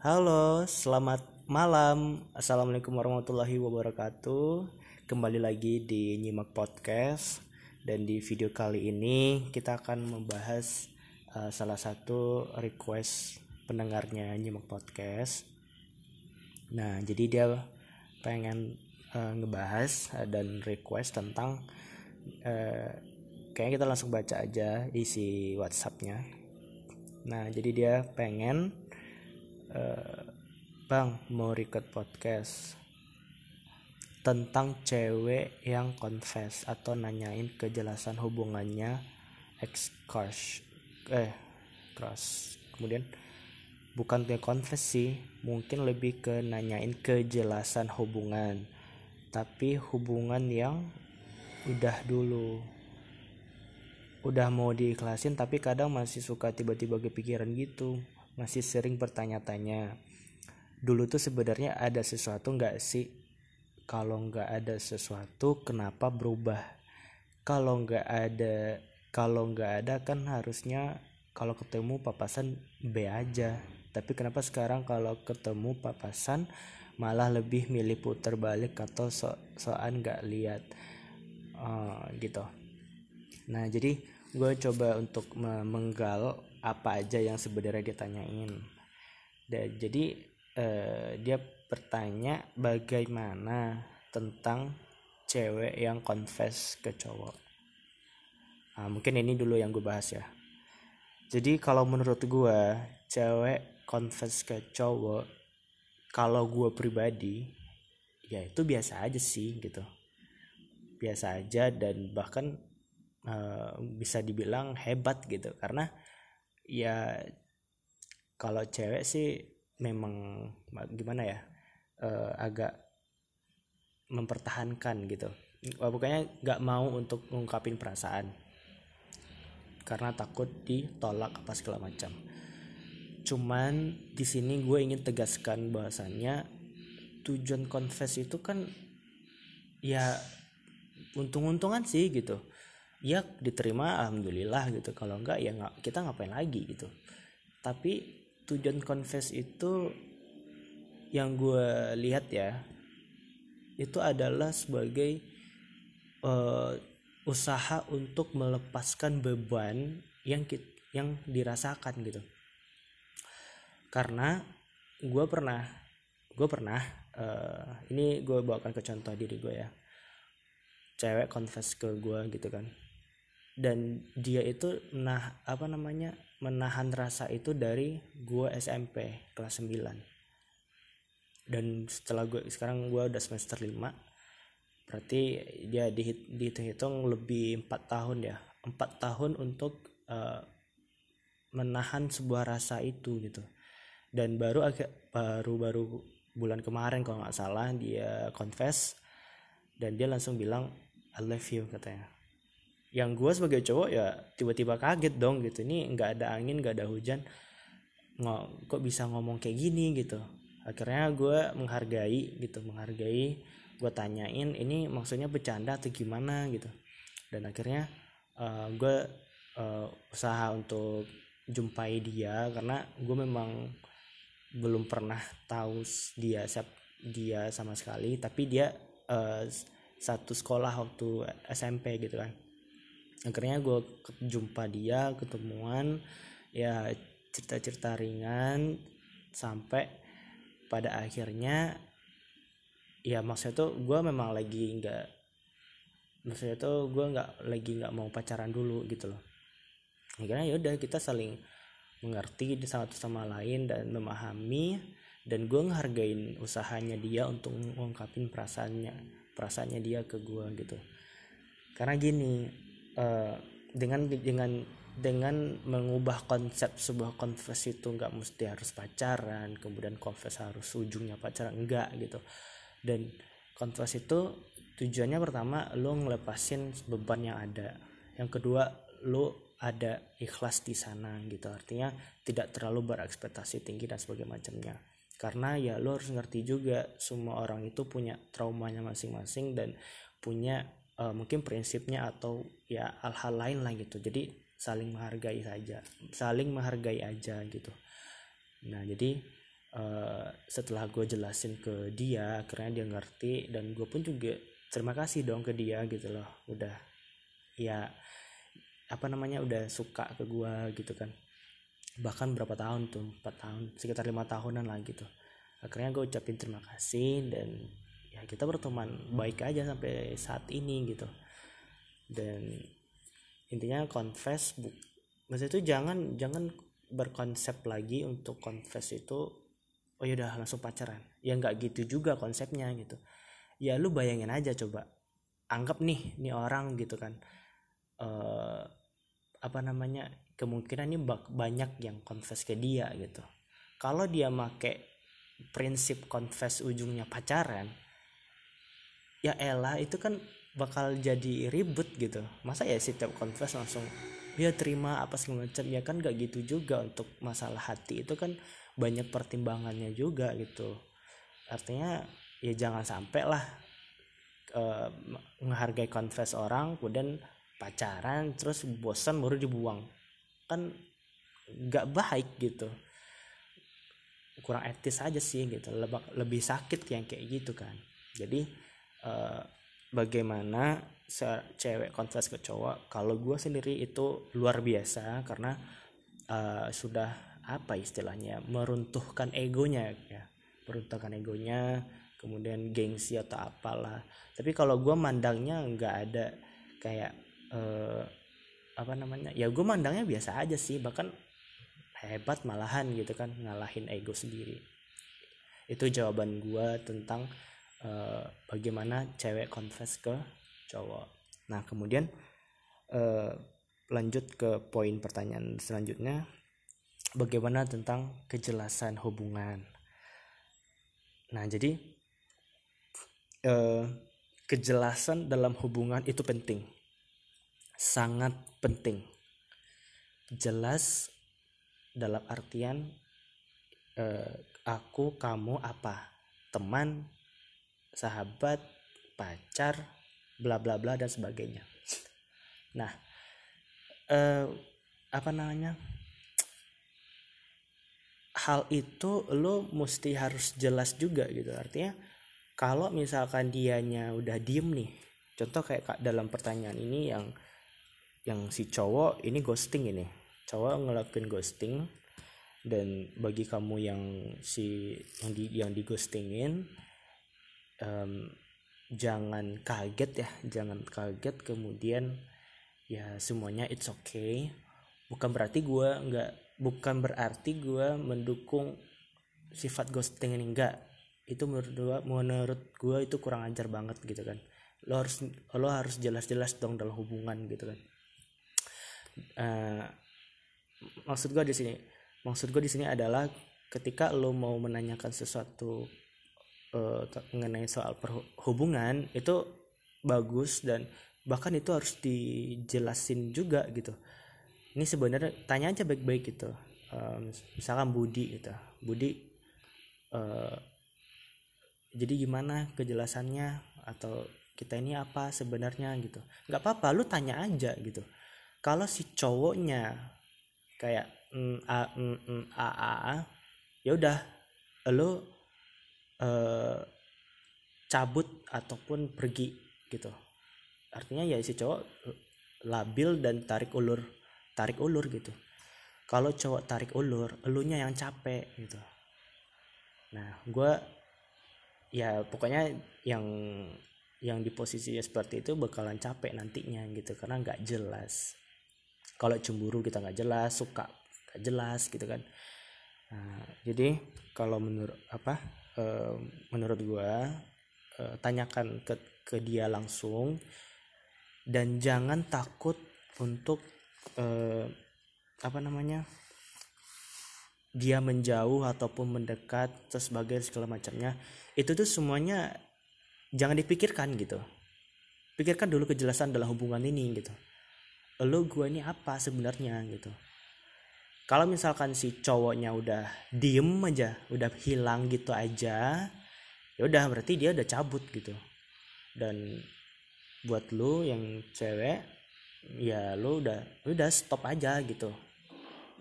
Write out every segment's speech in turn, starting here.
Halo, selamat malam. Assalamualaikum warahmatullahi wabarakatuh. Kembali lagi di Nyimak Podcast dan di video kali ini kita akan membahas uh, salah satu request pendengarnya Nyimak Podcast. Nah, jadi dia pengen uh, ngebahas uh, dan request tentang uh, kayaknya kita langsung baca aja isi WhatsAppnya. Nah, jadi dia pengen uh, bang mau record podcast tentang cewek yang confess atau nanyain kejelasan hubungannya ex crush eh crush. Kemudian bukan ke confess sih mungkin lebih ke nanyain kejelasan hubungan tapi hubungan yang udah dulu. Udah mau diikhlasin tapi kadang masih suka tiba-tiba kepikiran gitu masih sering bertanya-tanya dulu tuh sebenarnya ada sesuatu nggak sih? Kalau nggak ada sesuatu kenapa berubah? Kalau nggak ada kalau nggak ada kan harusnya kalau ketemu papasan B aja. Tapi kenapa sekarang kalau ketemu papasan malah lebih milih putar balik atau so soan nggak lihat? Uh, gitu. Nah jadi gue coba untuk menggal apa aja yang sebenarnya ditanyain dan jadi eh, dia bertanya bagaimana tentang cewek yang confess ke cowok. Nah, mungkin ini dulu yang gue bahas ya. Jadi kalau menurut gue cewek confess ke cowok kalau gue pribadi ya itu biasa aja sih gitu. Biasa aja dan bahkan uh, bisa dibilang hebat gitu. Karena ya kalau cewek sih memang gimana ya uh, agak mempertahankan gitu. Pokoknya nggak mau untuk ngungkapin perasaan. Karena takut ditolak apa segala macam. Cuman di sini gue ingin tegaskan bahwasannya tujuan confess itu kan ya untung-untungan sih gitu ya diterima alhamdulillah gitu. Kalau enggak ya nggak kita ngapain lagi gitu. Tapi tujuan confess itu yang gue lihat ya itu adalah sebagai uh, usaha untuk melepaskan beban yang yang dirasakan gitu. Karena gue pernah gue pernah uh, ini gue bawakan ke contoh diri gue ya. Cewek confess ke gue gitu kan dan dia itu nah apa namanya menahan rasa itu dari gue SMP kelas 9 dan setelah gue sekarang gue udah semester 5 berarti dia dihitung lebih empat tahun ya. Empat tahun untuk uh, menahan sebuah rasa itu gitu. Dan baru agak baru baru bulan kemarin kalau nggak salah dia confess dan dia langsung bilang I love you katanya yang gue sebagai cowok ya tiba-tiba kaget dong gitu. Ini nggak ada angin nggak ada hujan. Nggak kok bisa ngomong kayak gini gitu. Akhirnya gue menghargai gitu menghargai gue tanyain ini maksudnya bercanda atau gimana? gitu. Dan akhirnya uh, gue uh, usaha untuk jumpai dia karena gue memang belum pernah tahu dia siap dia sama sekali. Tapi dia uh, satu sekolah waktu SMP gitu kan akhirnya gue jumpa dia ketemuan ya cerita-cerita ringan sampai pada akhirnya ya maksudnya tuh gue memang lagi nggak maksudnya tuh gue nggak lagi nggak mau pacaran dulu gitu loh. Akhirnya ya udah kita saling mengerti satu sama lain dan memahami dan gue ngehargain usahanya dia untuk mengungkapin perasaannya perasaannya dia ke gue gitu. Karena gini uh, dengan dengan dengan mengubah konsep sebuah confess itu nggak mesti harus pacaran kemudian confess harus ujungnya pacaran enggak gitu. Dan confess itu tujuannya pertama lo ngelepasin beban yang ada. Yang kedua lo ada ikhlas di sana gitu. Artinya tidak terlalu berekspektasi tinggi dan sebagainya macamnya. Karena ya lo harus ngerti juga semua orang itu punya traumanya masing-masing dan punya uh, mungkin prinsipnya atau ya hal-hal lain lah gitu. Jadi saling menghargai saja saling menghargai aja gitu. Nah jadi uh, setelah gue jelasin ke dia akhirnya dia ngerti dan gue pun juga terima kasih dong ke dia gitu loh. Udah ya apa namanya udah suka ke gue gitu kan. Bahkan berapa tahun tuh empat tahun sekitar lima tahunan lah gitu. Akhirnya gue ucapin terima kasih dan ya kita berteman baik aja sampai saat ini gitu. Dan intinya confess bu maksudnya itu jangan jangan berkonsep lagi untuk confess itu oh ya udah langsung pacaran. Ya nggak gitu juga konsepnya gitu. Ya lu bayangin aja coba. Anggap nih nih orang gitu kan. Uh, apa namanya kemungkinan ini banyak yang confess ke dia gitu. Kalau dia make prinsip confess ujungnya pacaran ya elah itu kan bakal jadi ribet gitu. Masa ya setiap confess langsung ya terima apa segala macam. Ya kan gak gitu juga untuk masalah hati. Itu kan banyak pertimbangannya juga gitu. Artinya ya jangan sampai lah uh, menghargai confess orang kemudian pacaran terus bosan baru dibuang. Kan nggak baik gitu. Kurang etis aja sih gitu. Lebih sakit yang kayak gitu kan. Jadi uh, bagaimana cewek kontes ke cowok? Kalau gue sendiri itu luar biasa karena uh, sudah apa istilahnya meruntuhkan egonya ya. Meruntuhkan egonya kemudian gengsi atau apalah. Tapi kalau gue mandangnya nggak ada kayak uh, apa namanya ya gue mandangnya biasa aja sih. Bahkan hebat malahan gitu kan ngalahin ego sendiri. Itu jawaban gue tentang uh, bagaimana cewek confess ke cowok. Nah kemudian uh, lanjut ke poin pertanyaan selanjutnya. Bagaimana tentang kejelasan hubungan? Nah jadi uh, kejelasan dalam hubungan itu penting. Sangat penting. Jelas dalam artian eh, aku kamu apa? Teman sahabat pacar bla bla bla dan sebagainya. Nah eh, apa namanya? Hal itu lo mesti harus jelas juga gitu. Artinya kalau misalkan dianya udah diem nih contoh kayak dalam pertanyaan ini yang yang si cowok ini ghosting ini. Cowok ngelakuin ghosting dan bagi kamu yang si yang di yang di ghostingin um, jangan kaget ya jangan kaget kemudian ya semuanya it's okay. Bukan berarti gue nggak bukan berarti gue mendukung sifat ghosting ini enggak itu menurut gue menurut gue itu kurang ajar banget gitu kan. Lo harus lo harus jelas-jelas dong dalam hubungan gitu kan. Uh, maksud gue di sini maksud gue di sini adalah ketika lo mau menanyakan sesuatu uh, mengenai soal perhubungan itu bagus dan bahkan itu harus dijelasin juga gitu. Ini sebenarnya tanya aja baik-baik gitu. Um, misalkan Budi gitu. Budi uh, jadi gimana kejelasannya? Atau kita ini apa sebenarnya gitu. Nggak apa-apa lu tanya aja gitu. Kalau si cowoknya kayak mm, a mm, mm, a a, a ya udah lo uh, cabut ataupun pergi gitu. Artinya ya si cowok labil dan tarik ulur tarik ulur gitu. Kalau cowok tarik ulur elunya yang capek gitu. Nah gue ya pokoknya yang yang di posisinya seperti itu bakalan capek nantinya gitu. Karena nggak jelas. Kalau cemburu kita nggak jelas suka nggak jelas gitu kan. Nah, jadi kalau menurut apa e, menurut gua e, tanyakan ke ke dia langsung dan jangan takut untuk e, apa namanya dia menjauh ataupun mendekat terus sebagai segala macamnya. Itu tuh semuanya jangan dipikirkan gitu. Pikirkan dulu kejelasan dalam hubungan ini gitu. Lo gue ini apa sebenarnya gitu kalau misalkan si cowoknya udah diem aja udah hilang gitu aja ya udah berarti dia udah cabut gitu. Dan buat lo yang cewek ya lo udah udah stop aja gitu.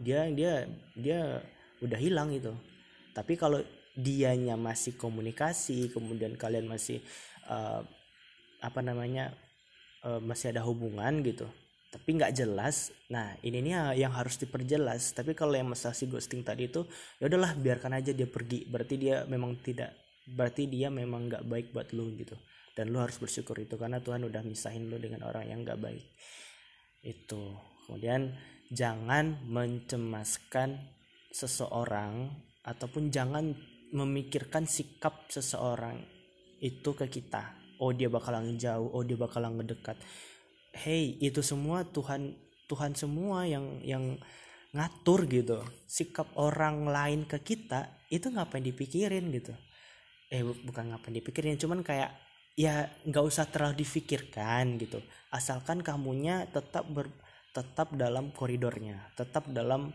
Dia dia dia udah hilang gitu. Tapi kalau dianya masih komunikasi kemudian kalian masih uh, apa namanya uh, masih ada hubungan gitu tapi nggak jelas. Nah ini nih yang harus diperjelas. Tapi kalau yang masalah si ghosting tadi itu ya udahlah biarkan aja dia pergi. Berarti dia memang tidak berarti dia memang nggak baik buat lu gitu. Dan lu harus bersyukur itu karena Tuhan udah misahin lu dengan orang yang nggak baik. Itu. Kemudian jangan mencemaskan seseorang ataupun jangan memikirkan sikap seseorang itu ke kita. Oh dia bakalan jauh oh dia bakalan ngedekat hey itu semua Tuhan Tuhan semua yang yang ngatur gitu. Sikap orang lain ke kita itu ngapain dipikirin gitu? Eh bukan ngapain dipikirin cuman kayak ya nggak usah terlalu difikirkan gitu. Asalkan kamunya tetap ber tetap dalam koridornya tetap dalam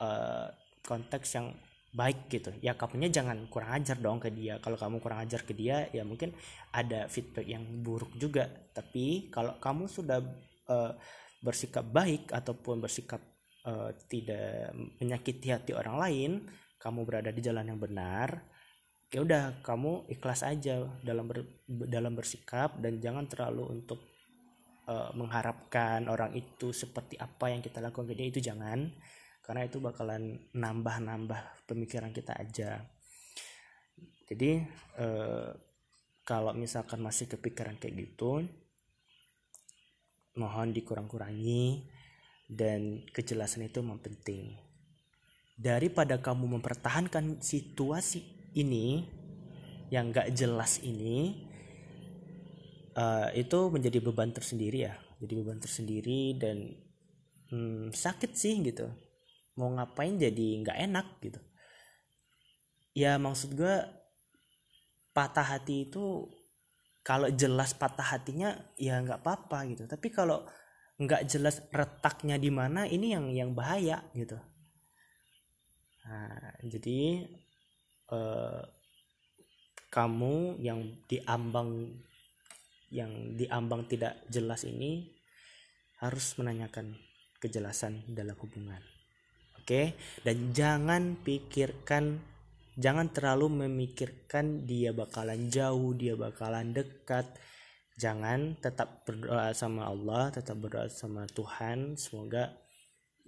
uh, konteks yang baik gitu. Ya kamunya jangan kurang ajar dong ke dia. Kalau kamu kurang ajar ke dia ya mungkin ada feedback yang buruk juga. Tapi kalau kamu sudah uh, bersikap baik ataupun bersikap uh, tidak menyakiti hati orang lain kamu berada di jalan yang benar ya udah kamu ikhlas aja dalam ber, dalam bersikap dan jangan terlalu untuk uh, mengharapkan orang itu seperti apa yang kita lakukan ke dia. Itu jangan karena itu bakalan nambah-nambah pemikiran kita aja. Jadi eh, kalau misalkan masih kepikiran kayak gitu mohon dikurang-kurangi dan kejelasan itu memang penting. Daripada kamu mempertahankan situasi ini yang gak jelas ini uh, itu menjadi beban tersendiri ya. Jadi beban tersendiri dan hmm, sakit sih gitu mau ngapain jadi nggak enak gitu. Ya maksud gue patah hati itu kalau jelas patah hatinya ya nggak apa-apa gitu. Tapi kalau nggak jelas retaknya di mana ini yang yang bahaya gitu. Nah jadi eh, kamu yang diambang yang diambang tidak jelas ini harus menanyakan kejelasan dalam hubungan Oke, dan jangan pikirkan jangan terlalu memikirkan dia bakalan jauh, dia bakalan dekat. Jangan tetap berdoa sama Allah, tetap berdoa sama Tuhan. Semoga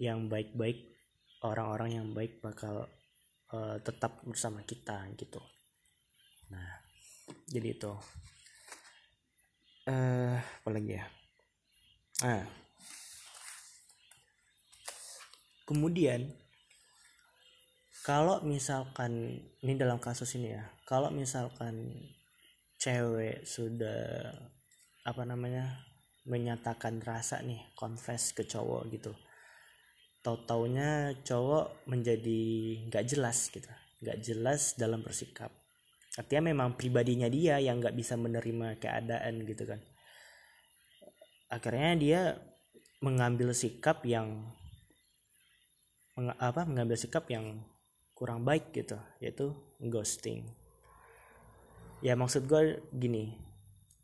yang baik-baik orang-orang yang baik bakal uh, tetap bersama kita gitu. Nah, jadi itu. Uh, apa lagi ya? Ah, kemudian kalau misalkan ini dalam kasus ini ya kalau misalkan cewek sudah apa namanya menyatakan rasa nih confess ke cowok gitu tau taunya cowok menjadi nggak jelas gitu nggak jelas dalam bersikap. Artinya memang pribadinya dia yang nggak bisa menerima keadaan gitu kan. Akhirnya dia mengambil sikap yang meng, apa mengambil sikap yang kurang baik gitu yaitu ghosting. Ya maksud gue gini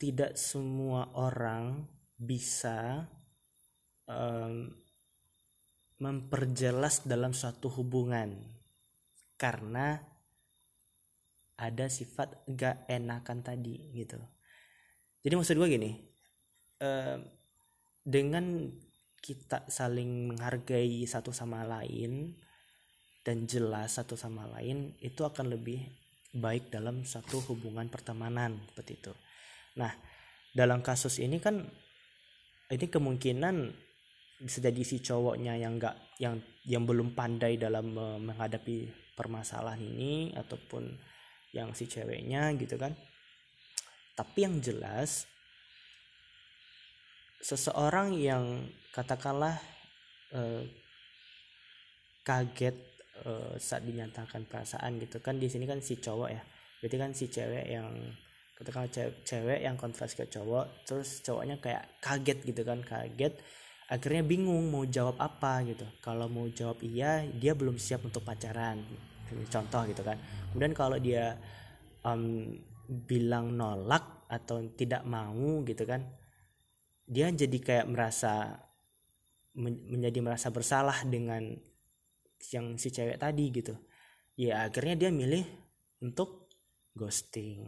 tidak semua orang bisa um, memperjelas dalam suatu hubungan karena ada sifat gak enakan tadi gitu. Jadi maksud gue gini um, dengan kita saling menghargai satu sama lain dan jelas satu sama lain itu akan lebih baik dalam satu hubungan pertemanan seperti itu. Nah, dalam kasus ini kan ini kemungkinan bisa jadi si cowoknya yang enggak yang yang belum pandai dalam menghadapi permasalahan ini ataupun yang si ceweknya gitu kan. Tapi yang jelas seseorang yang katakanlah eh, kaget eh, saat dinyatakan perasaan gitu. Kan di sini kan si cowok ya. Berarti kan si cewek yang katakanlah cewek, cewek yang konfes ke cowok terus cowoknya kayak kaget gitu kan kaget. Akhirnya bingung mau jawab apa gitu. Kalau mau jawab iya dia belum siap untuk pacaran. Contoh gitu kan. Kemudian kalau dia um, bilang nolak atau tidak mau gitu kan dia jadi kayak merasa menjadi merasa bersalah dengan yang si cewek tadi gitu. Ya akhirnya dia milih untuk ghosting.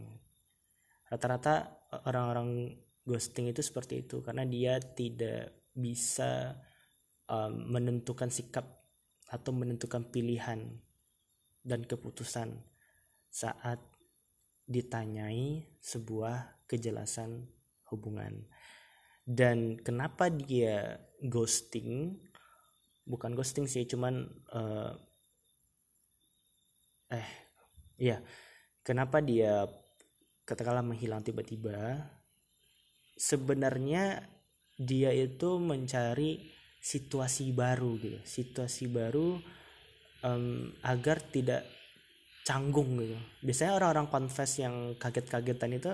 Rata-rata orang-orang ghosting itu seperti itu karena dia tidak bisa um, menentukan sikap atau menentukan pilihan dan keputusan saat ditanyai sebuah kejelasan hubungan dan kenapa dia ghosting? Bukan ghosting sih cuman uh, eh iya. Kenapa dia katakanlah menghilang tiba-tiba? Sebenarnya dia itu mencari situasi baru gitu situasi baru um, agar tidak canggung gitu. Biasanya orang-orang confess yang kaget-kagetan itu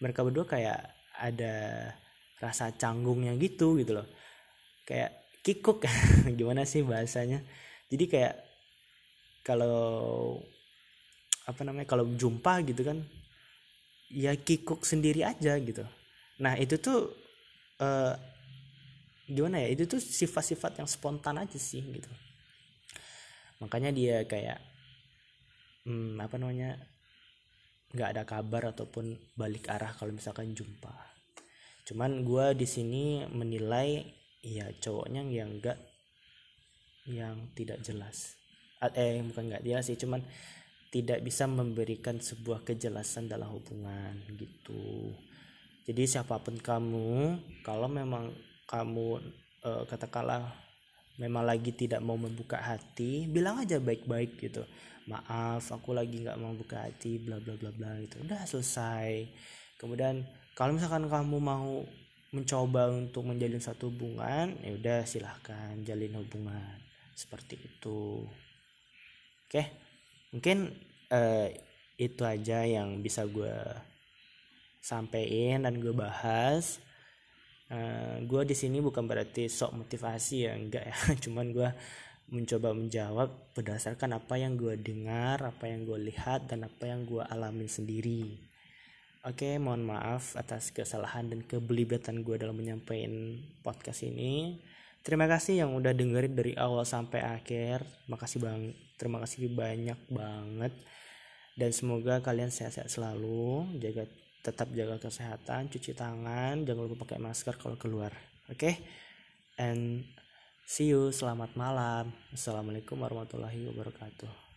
mereka berdua kayak ada rasa canggungnya gitu gitu loh. Kayak kikuk gimana sih bahasanya? Jadi kayak kalau apa namanya kalau jumpa gitu kan ya kikuk sendiri aja gitu. Nah itu tuh uh, gimana ya itu tuh sifat-sifat yang spontan aja sih gitu. Makanya dia kayak hmm, apa namanya nggak ada kabar ataupun balik arah kalau misalkan jumpa cuman gue di sini menilai ya cowoknya yang enggak yang tidak jelas. Eh bukan nggak jelas sih cuman tidak bisa memberikan sebuah kejelasan dalam hubungan gitu. Jadi siapa pun kamu kalau memang kamu uh, katakanlah memang lagi tidak mau membuka hati bilang aja baik-baik gitu. Maaf aku lagi nggak mau buka hati bla bla bla bla gitu. Udah selesai. Kemudian kalau misalkan kamu mau mencoba untuk menjalin satu hubungan ya udah silahkan jalin hubungan seperti itu. Oke? Mungkin uh, itu aja yang bisa gue sampein dan gue bahas. Uh, gue di sini bukan berarti sok motivasi ya enggak ya. Cuman gue mencoba menjawab berdasarkan apa yang gue dengar, apa yang gue lihat, dan apa yang gue alami sendiri. Oke, mohon maaf atas kesalahan dan kebelibetan gue dalam menyampaikan podcast ini. Terima kasih yang udah dengerin dari awal sampai akhir. Makasih bang, terima kasih banyak banget. Dan semoga kalian sehat-sehat selalu, jaga tetap jaga kesehatan, cuci tangan, jangan lupa pakai masker kalau keluar. Oke, okay? and See you, selamat malam. Assalamualaikum warahmatullahi wabarakatuh.